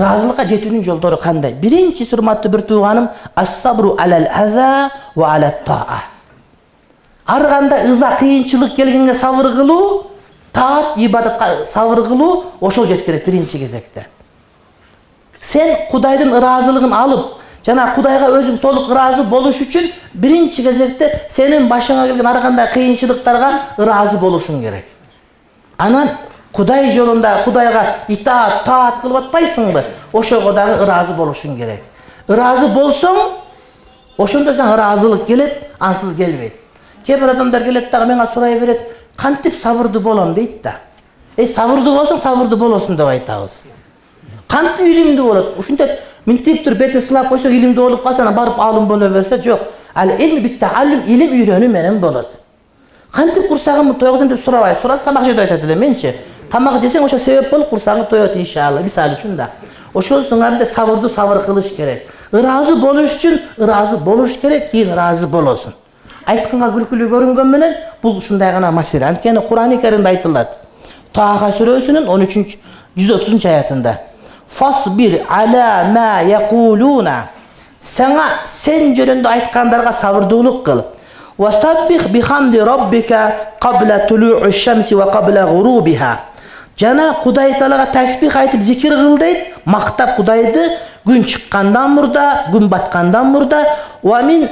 ыраазылыкка жетүүнүн жолдору кандай? Биринчиси урматтуу бир тууганым ассабру алал аза ва ала таа ар кандай ыза кыйынчылык келгенге сабыр кылуу таат ибадатка сабыр кылуу ошол жеткирет биринчи кезекте. Сен кудайдын ыраазылыгын алып жана кудайга өзүң толук ыраазы болуш үчүн биринчи кезекте сенин башыңа келген ар кандай кыйынчылыктарга ыраазы болушуң керек. Анан кудай жолунда кудайга итаат таат кылып атпайсыңбы? Ошого дагы ыраазы болушуң керек. Ыраазы болсоң ошондо сага ыраазылык келет ансыз келбейт. Кээ бир адамдар келет дагы мага сурай берет кантип сабырдуу болом? дейт да. Эй сабырдуу болсоң сабырдуу болосуң деп айтабыз. Кантип илимдүү болот? Ушинтип мынтип туруп бетине сылап койсоң илимдүү болуп калса анан барып аалым боло берсе жок. Ал илм илим үйрөнүү менен болот. Кантип курсагымды тойгузам деп сурабай сураса тамак же деп айтат элем менчи тамак жесең ошо себеп болуп курсагың тоет иншалла мисалы үчүн да. Ошол сыңарындай сабырдуу сабыр кылыш керек. Ыраазы болуш үчүн ыраазы болуш керек кийин ыраазы болосуң айтканга күлкүлүү көрүнгөн менен бул ушундай гана маселе. Анткени курани каримде айтылат. Таха сүрөсүнүн он үчүнчү жүз отузунчу аятында. Фасбир ала ма якулуна сага сен жөнүндө айткандарга сабырдуулук кыл жана кудай таалага таспих айтып зикир кыл дейт мактап кудайды күн чыккандан мурда күн баткандан мурда мин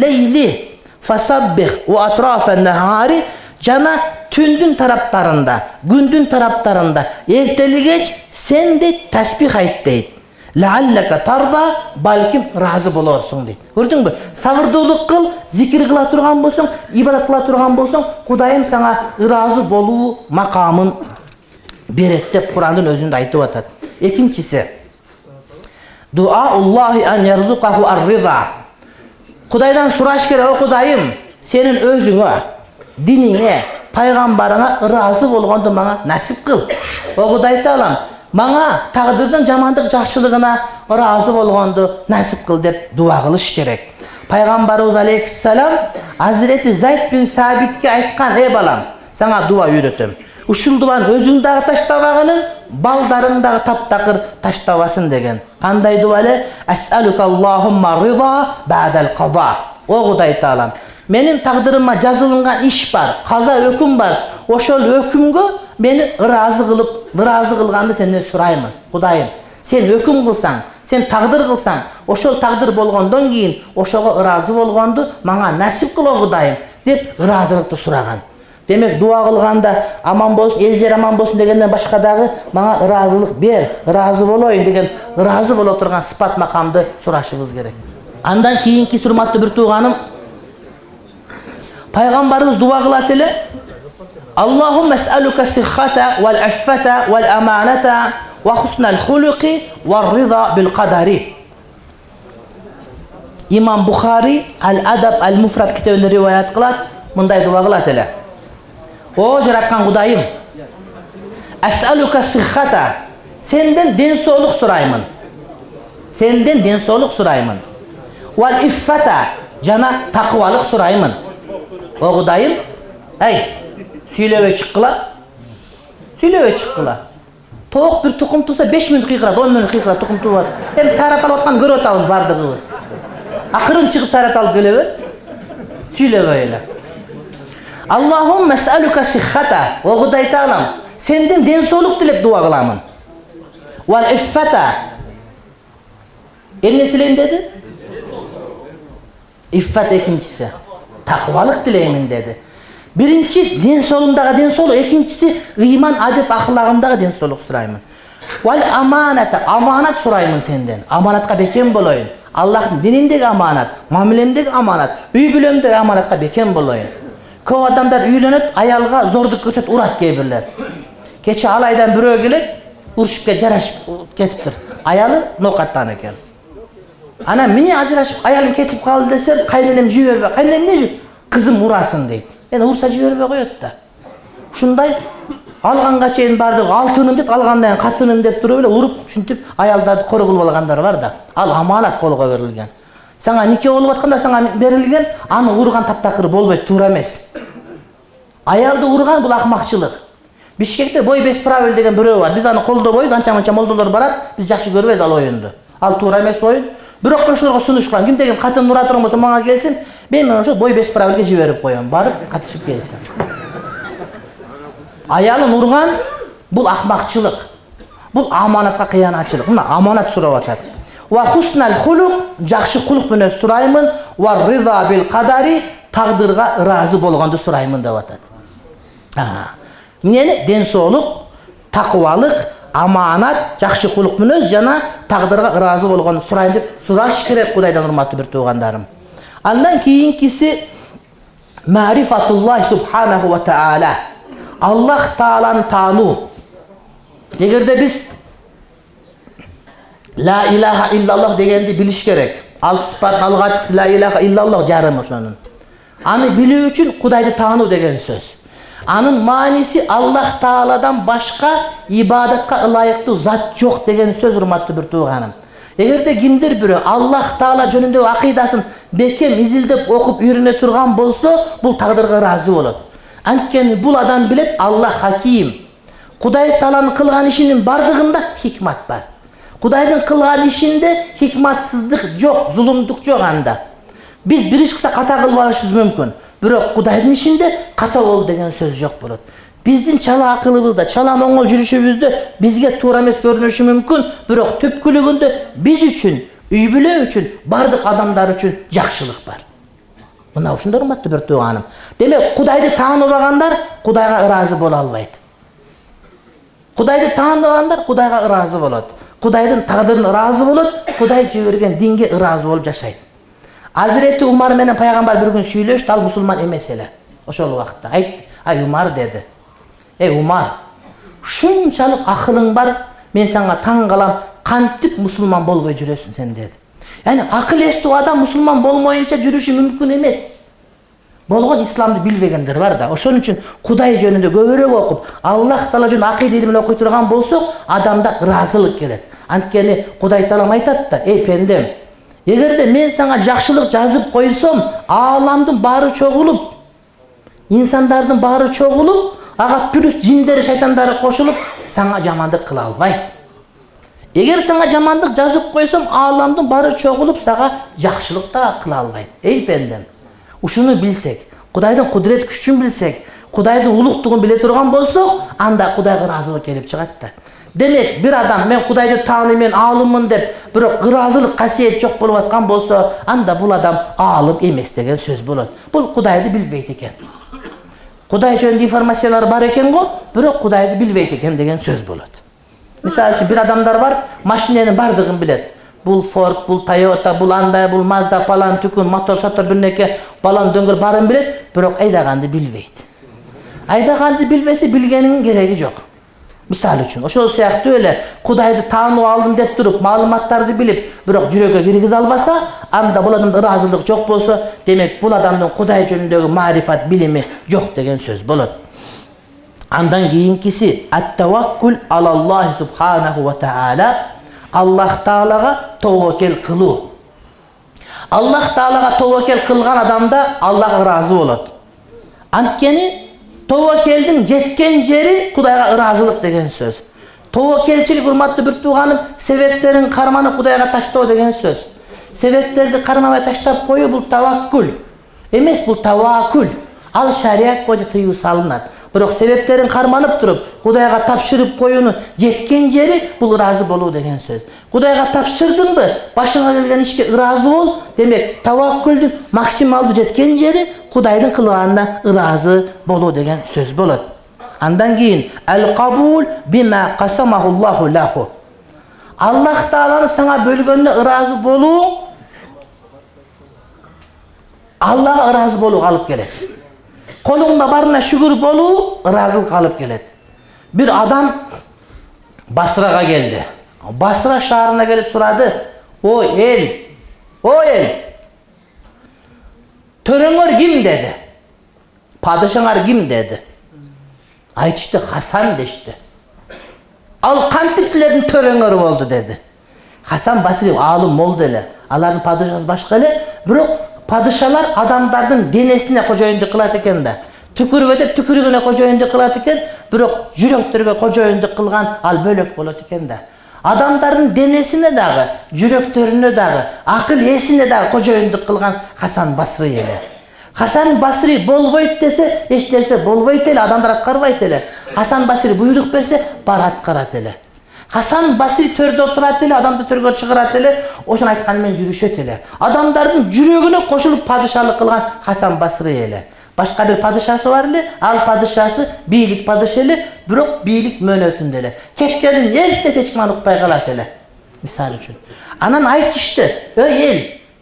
лейли фасаббих атрафа нахари жана түндүн тараптарында күндүн тараптарында эртели кеч сен дейт. Таспих айт дейт балким ыраазы болорсуң дейт. Көрдүңбү сабырдуулук кыл зикир кыла турган болсоң ибадат кыла турган болсоң кудайым сага ыраазы болуу макамын берет деп курандын өзүндө айтып атат. Экинчиси кудайдан сураш керек о кудайым сенин өзүңө диниңе пайгамбарыңа ыраазы болгонду мага насип кыл. О кудай таалам мага тагдырдын жамандык жакшылыгына ыраазы болгонду насип кыл деп дуба кылыш керек. Пайгамбарыбыз алейхисалам азирети зайд бин сабитке айткан эй балам сага дуба үйрөтөм ушул дубаны өзүң дагы таштабагының балдарың дагы таптакыр таштабасын деген. Кандай дуба эле о кудай таалам менин тагдырыма жазылынган иш бар каза өкүм бар. Ошол өкүмгө мени ыраазы кылып ыраазы кылганды сенден сураймын кудайым. Сен өкүм кылсаң сен тагдыр кылсаң ошол тагдыр болгондон кийин ошого ыраазы болгонду мага насип кыл о кудайым деп ыраазылыкты сураган демек дуба кылганда аман болсун эл жер аман болсун дегенден башка дагы мага ыраазылык бер ыраазы болоюн деген ыраазы боло турган сыпат макамды сурашыбыз керек. Андан кийинкиси урматтуу бир тууганым пайгамбарыбыз дуба кылат эле аллахумма асалука сихата вал аффата вал аманата ва хуснал хулуqi ва риза бил кадари имам бухари ал адаб ал муфрат китебинде риваят кылат мындай дуба кылат эле о жараткан кудайым. Сенден ден соолук сураймын. Сенден ден соолук сураймын. Вал иффата. Жана такыбалык сураймын. О кудайым эй сүйлөбөй чыккыла. Сүйлөбөй чыккыла. Тоок бир тукум туса беш мүнөт кыйкырат он мүнөт кыйкырат тукум атып эми таарат алып атканын көрүп атабыз баардыгыбыз акырын чыгып таарат алып келе бер сүйлөбөй эле о кудай таалам сенден ден соолук тилеп дуба кыламын. Вал иффата. Эмне тилейм деди? Иффат экинчиси. Такыбалык тилеймин деди. Биринчи ден соолугумдагы ден соолук экинчиси ыйман адеп аклагымдагы ден соолук сураймын. Вал аманата аманат сураймын сенден. Аманатка бекем болоюн. Аллахтын дининдеги аманат мамилемдеги аманат үй бүлөмдөгү аманатка бекем болоюн көп адамдар үйлөнөт аялга зордук көрсөтүп урат кээ бирлер кечээ алайдан бирөө келет урушупка жарашып кетиптир. Аялы ноокаттаган экен. Анан эмне ажырашып аялым кетип калды десе кайненем жибербей кайненем эмне кызым урасын дейт. Эми урса жибербей коет да. Ушундай алганга чейин баардыгы алтыным дейт алгандан кийин катыным деп туруп эле уруп ушинтип аялдарды кор кылып алгандар бар да. Ал аманат колго берилген. Сага нике болуп атканда сага берилген аны урган таптакыр болбойт туура эмес аялды урган бул акмакчылык. Бишкекте бой без правил деген бирөө бар. Биз аны колдобойбуз анча мынча молдолор барат биз жакшы көрбөйбүз ал оюнду. Ал туура эмес оюн. Бирок мен ошолорго сунуш кылам. Кимдеген катынын ура турган болсо мага келсин мен ошо бой без правилге жиберип коем. Барып катышып келсин. Аялын урган бул акмакчылык. Бул аманатка кыянатчылык. Мына аманат сурап атат. Ва хуснал хулук жакшы кулук мүнөз сураймын. Ва риза бил кадари тагдырга ыраазы болгонду сураймын деп атат эмнени ден соолук такыбалык аманат жакшы кулук мүнөз жана тагдырга ыраазы болгонду сурайм деп сураш керек кудайдан урматтуу бир туугандарым андан кийинкиси марифатуллахи субханаху ва таала. Аллах тааланы таануу. Эгерде биз ла илаха иллаллах дегенди билиш керек. Алты сыпатын алгачкысы ла илаха иллаллах жарым ошонун. Аны билүү үчүн кудайды таануу деген сөз анын мааниси аллах тааладан башка ибадатка ылайыктуу зат жок деген сөз урматтуу бир тууганым. Эгерде кимдир бирөө аллах таала жөнүндөгү акыйдасын бекем изилдеп окуп үйрөнө турган болсо бул тагдырга ыраазы болот. Анткени бул адам билет аллах хаким. Кудай тааланын кылган ишинин баардыгында хикмат бар. Кудайдын кылган ишинде хикматсыздык жок зулумдук жок анда. Биз бир иш кылсак ката кылып алышыбыз мүмкүн бирок кудайдын ишинде ката бол деген сөз жок болот. Биздин чала акылыбызда чала моңол жүрүшүбүздө бизге туура эмес көрүнүшү мүмкүн. Бирок түпкүлүгүндө биз үчүн үй бүлө үчүн баардык адамдар үчүн жакшылык бар. Мына ушундай урматтуу бир тууганым. Демек кудайды тааныбагандар кудайга ыраазы боло албайт. Кудайды тааныбагандар кудайга ыраазы болот. Кудайдын тагдырына ыраазы болот кудай жиберген динге ыраазы болуп жашайт азирети умар менен пайгамбар бир күн сүйлөштү ал мусулман эмес эле. Ошол убакытта. Айт ай умар деди. Эй умар ушунчалык акылың бар мен сага таң калам кантип мусулман болбой жүрөсүң сен? деди. Акыл эстүү адам мусулман болмоюнча жүрүшү мүмкүн эмес. Болгон исламды билбегендер бар да ошон үчүн кудай жөнүндө көбүрөөк окуп аллах таала жөнүндө акыйда илимин окуй турган болсок адамда ыраазылык келет. Анткени кудай таалам айтат да эй пендем эгерде мен сага жакшылык жазып койсом ааламдын баары чогулуп инсандардын баары чогулуп ага плюс жиндери шайтандары кошулуп сага жамандык кыла албайт. Эгер сага жамандык жазып койсом ааламдын баары чогулуп сага жакшылык да кыла албайт. Эй пендем ушуну билсек кудайдын кудурет күчүн билсек кудайдын улуктугун биле турган болсок анда кудайга ыраазылык келип чыгат да демек бир адам мен кудайды тааныймын аалыммын деп бирок ыраазылык касиет жок болуп аткан болсо анда бул адам аалым эмес деген сөз болот. Бул кудайды билбейт экен. Кудай жөнүндө информациялар бар экен го бирок кудайды билбейт экен деген сөз болот. Мисалы үчүн бир адамдар бар машиненин баардыгын билет. Бул форд бул тойота бул андай бул мазда палан түкүн мотор сотор бирнеке балон дөңгөр баарын билет бирок айдаганды билбейт. Айдаганды билбесе билгенинин кереги жок мисалы үчүн ошол сыяктуу эле кудайды таанып алдым деп туруп маалыматтарды билип бирок жүрөккө киргизе албаса анда бул адамда ыраазылык жок болсо демек бул адамдын кудай жөнүндөгү маарифат билими жок деген сөз болот. Андан кийинкиси аттаваккул алаллахи субханаху ва таала аллах таалага тобокел кылуу. Аллах таалага тобокел кылган адамда аллага ыраазы болот. Анткени тобокелдин жеткен жери кудайга ыраазылык деген сөз. Тобокелчилик урматтуу бир тууганым себептерин карманып кудайга таштоо деген сөз. Себептерди кармабай таштап коюу бул таваккул эмес бул тавакул ал шарият боюнча тыюу салынат бирок себептерин карманып туруп кудайга тапшырып коюунун жеткен жери бул ыраазы болуу деген сөз. Кудайга тапшырдыңбы башыңа келген ишке ыраазы бол демек таваккулдун максималдуу жеткен жери кудайдын кылганына ыраазы болуу деген сөз болот. Андан кийин аллах тааланы сага бөлгөнүнө ыраазы болуу аллага ыраазы болууга алып келет колуңда барына шүгүр болуу ыраазылыкка алып келет. Бир адам басрага келди. Басра шаарына келип сурады. Ой эл ой эл төрөңөр ким? деди. Падышаңар ким? деди. Айтышты хасан дешти. Ал кантип силердин төрөңөр болду? деди. Хасан басри аалым болду эле. Алардын падышасы башка эле бирок падышалар адамдардын денесине кожоюндук кылат экен да. Түкүрбө деп түкүргөнө кожоюндук кылат экен бирок жүрөктөргө кожоюндук кылган ал бөлөк болот экен да. Адамдардын денесине дагы жүрөктөрүнө дагы акыл эсине дагы кожоюндук кылган хасан басрый эле. Хасан басри болбойт десе эч нерсе болбойт эле адамдар аткарбайт эле. Хасан басри буйрук берсе баары аткарат эле хасан басри төрдө отурат эле адамды төргө чыгарат эле ошону айтканы менен жүрүшөт эле. Адамдардын жүрөгүнө кошулуп падышалык кылган хасан басри эле. Башка бир падышасы бар эле ал падышасы бийлик падыша эле бирок бийлик мөөнөтүндө эле. Кеткендин эртеси эч ким аны укпай калат эле мисалы үчүн. Анан айтышты эй эл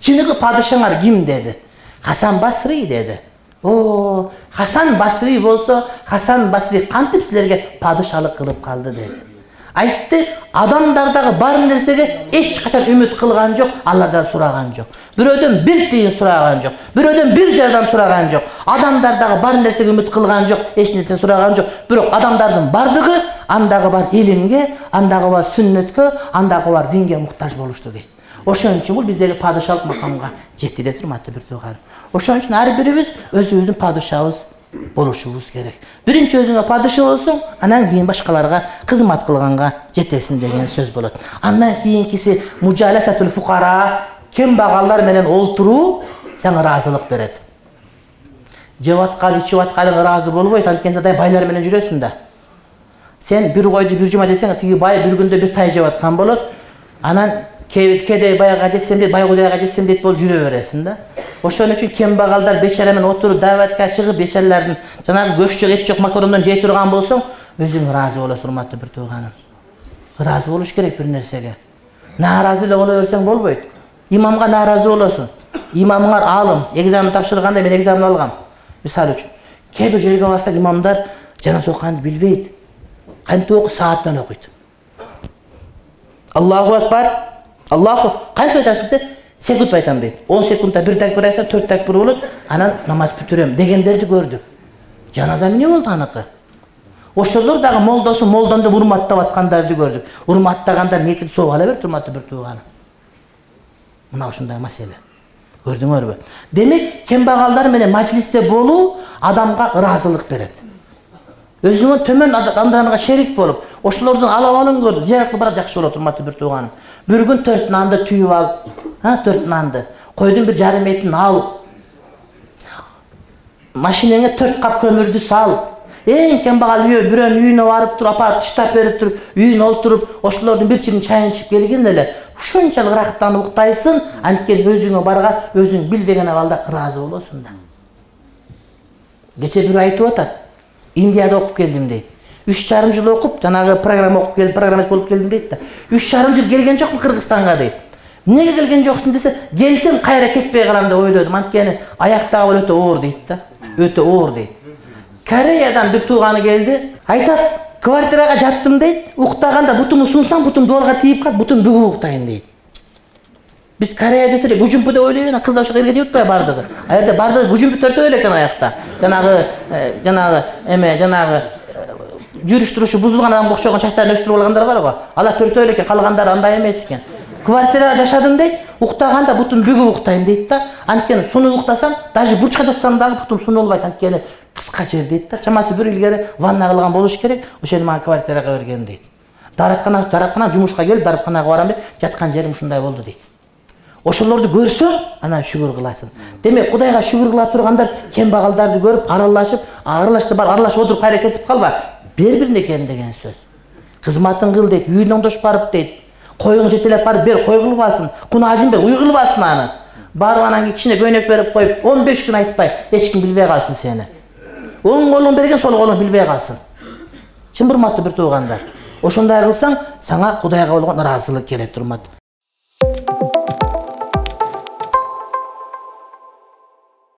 чыныгы падышаңар ким? деди. Хасан басри деди. О хасан басри болсо хасан басри кантип силерге падышалык кылып калды? деди айтты адамдар дагы бар нерсеге эч качан үмүт кылган жок алладан сураган жок. Бирөөдөн бир тыйын сураган жок бирөөдөн бир жардам сураган жок. Адамдар дагы бар нерсеге үмүт кылган жок эч нерсе сураган жок. Бирок адамдардын баардыгы андагы бар илимге андагы бар сүннөткө андагы бар динге муктаж болушту дейт. Ошон үчүн бул биздеги падышалык макамга жетти да урматтуу бир тууганым ошон үчүн ар бирибиз өзүбүздүн падышабыз болушубуз керек. Биринчи өзүңө падыша болсоң анан кийин башкаларга кызмат кылганга жетесиң деген сөз болот. Андан кийинкиси мужаласатул фукара кембагалдар менен олтуруу сага ыраазылык берет. Жеп аткан ичип атканыңа ыраазы болбойсуң анткени сен байлар менен жүрөсүң да. Сен бир койду бир жума десең тиги бай бир күндө бир тай жеп аткан болот. Анан кедей байга жетсем дейт бай кудайга жетсем дейт болуп жүрө бересиң да. Ошон үчүн кембагалдар бечара менен отуруп дабатка чыгып бечаралардын жанагы көч жок эт жок макарондон жей турган болсоң өзүң ыраазы болосуң урматтуу бир тууганым ыраазы болуш керек бир нерсеге. Нааразы эле боло берсең болбойт. Имамга нааразы болосуң. Имамыңар аалым экзамен тапшырганда мен экзамен алгам. Мисалы үчүн кээ бир жерге барсак имамдар жаназа окуганды билбейт. Кантип окуйт саат менен окуйт. Аллаху акбар аллаху кантип айтасың десе секунд айтам дейт. Он секундта бир такбир айтсам төрт такбир болот анан намаз бүтүрөм дегендерди көрдүк. Жаназа эмне болду аныкы? Ошолор дагы молдосу молдом деп урматтап аткандарды көрдүк. Урматтагандар ниетин сооп ала берди урматтуу бир тууганым мына ушундай маселе. Көрдүңөрбү? Демек кембагалдар менен мажлисте болуу адамга ыраазылык берет. Өзүңө төмөн адамдарга шерик болуп ошолордун алабалын көрүп зыярат кылып барат жакшы болот урматтуу бир тууганым бир күн төрт нанды түйүп алып төрт нанды. Койдун бир жарым этин ал. Машинеңе төрт кап көмүрдү сал. Эң кембагал үйө бирөөнүн үйүнө барып туруп апарып таштап берип туруп үйүнө олтуруп ошолордун бир чирим чайын ичип келгенде эле ушунчалык ырахаттанып уктайсың анткени өзүңө барга өзүң билбеген абалда ыраазы болосуң да. Кечээ бирөө айтып атат. Индияда окуп келдим дейт үч жарым жыл окуп жанагы программа окуп келип программист болуп келдим дейт да. Үч жарым жыл келген жокмун кыргызстанга дейт. Эмнеге келген жоксуң десе келсем кайра кетпей калам деп ойлодум. Анткени аяктагы өтө оор дейт да. Өтө оор дейт. Кореядан бир тууганы келди. Айтат квартирага жаттым дейт. Уктаганда бутумду сунсам бутум дубалга тиип калат бутум бүгүп уктайм дейт. Биз корея десе эле гужумпу деп ойлойбуз анан кыздар ошол жерге тийип атпайбы баардыгы ал жерде баардыгы гужумпу төртөө эле экен аякта. Жанагы жанагы эме жанагы жүрүш турушу бузулган адамга окшогон чачтарын өстүрүп алгандар барго алар төртөө эле экен калгандары андай эмес экен. Квартирада жашадым дейт уктаганда бутум бүгүп уктайм дейт да. Анткени сунуп уктасам даже бурчка жатсам дагы бутум сунулбайт анткени кыска жер дейт да. Чамасы бир илгери ванна кылган болуш керек эле мага квартирага берген дейт. Даараткана дааратканан жумушка келип дааратканага барам деп жаткан жерим ушундай болду дейт. Ошолорду көрсөң анан шүгүр кыласың. Демек кудайга шүгүр кыла тургандар кембагалдарды көрүп аралашып аралашты барып аралашып отуруп кайра кетип калба бер бирине экен деген сөз. Кызматын кыл дейт үйүнө оңдош барып дейт. Коюңду жетелеп барып бер кой кылбасын? Кунажин бер уй кылбасын аны. Барып анан кийин кичине көйнөк берип коюп он беш күн айтпай эч ким билбей калсын сени. Оң колуң берген сол колуң билбей калсын. Чын урматтуу бир туугандар. Ошондой кылсаң сага кудайга болгон ыраазылык келет урмат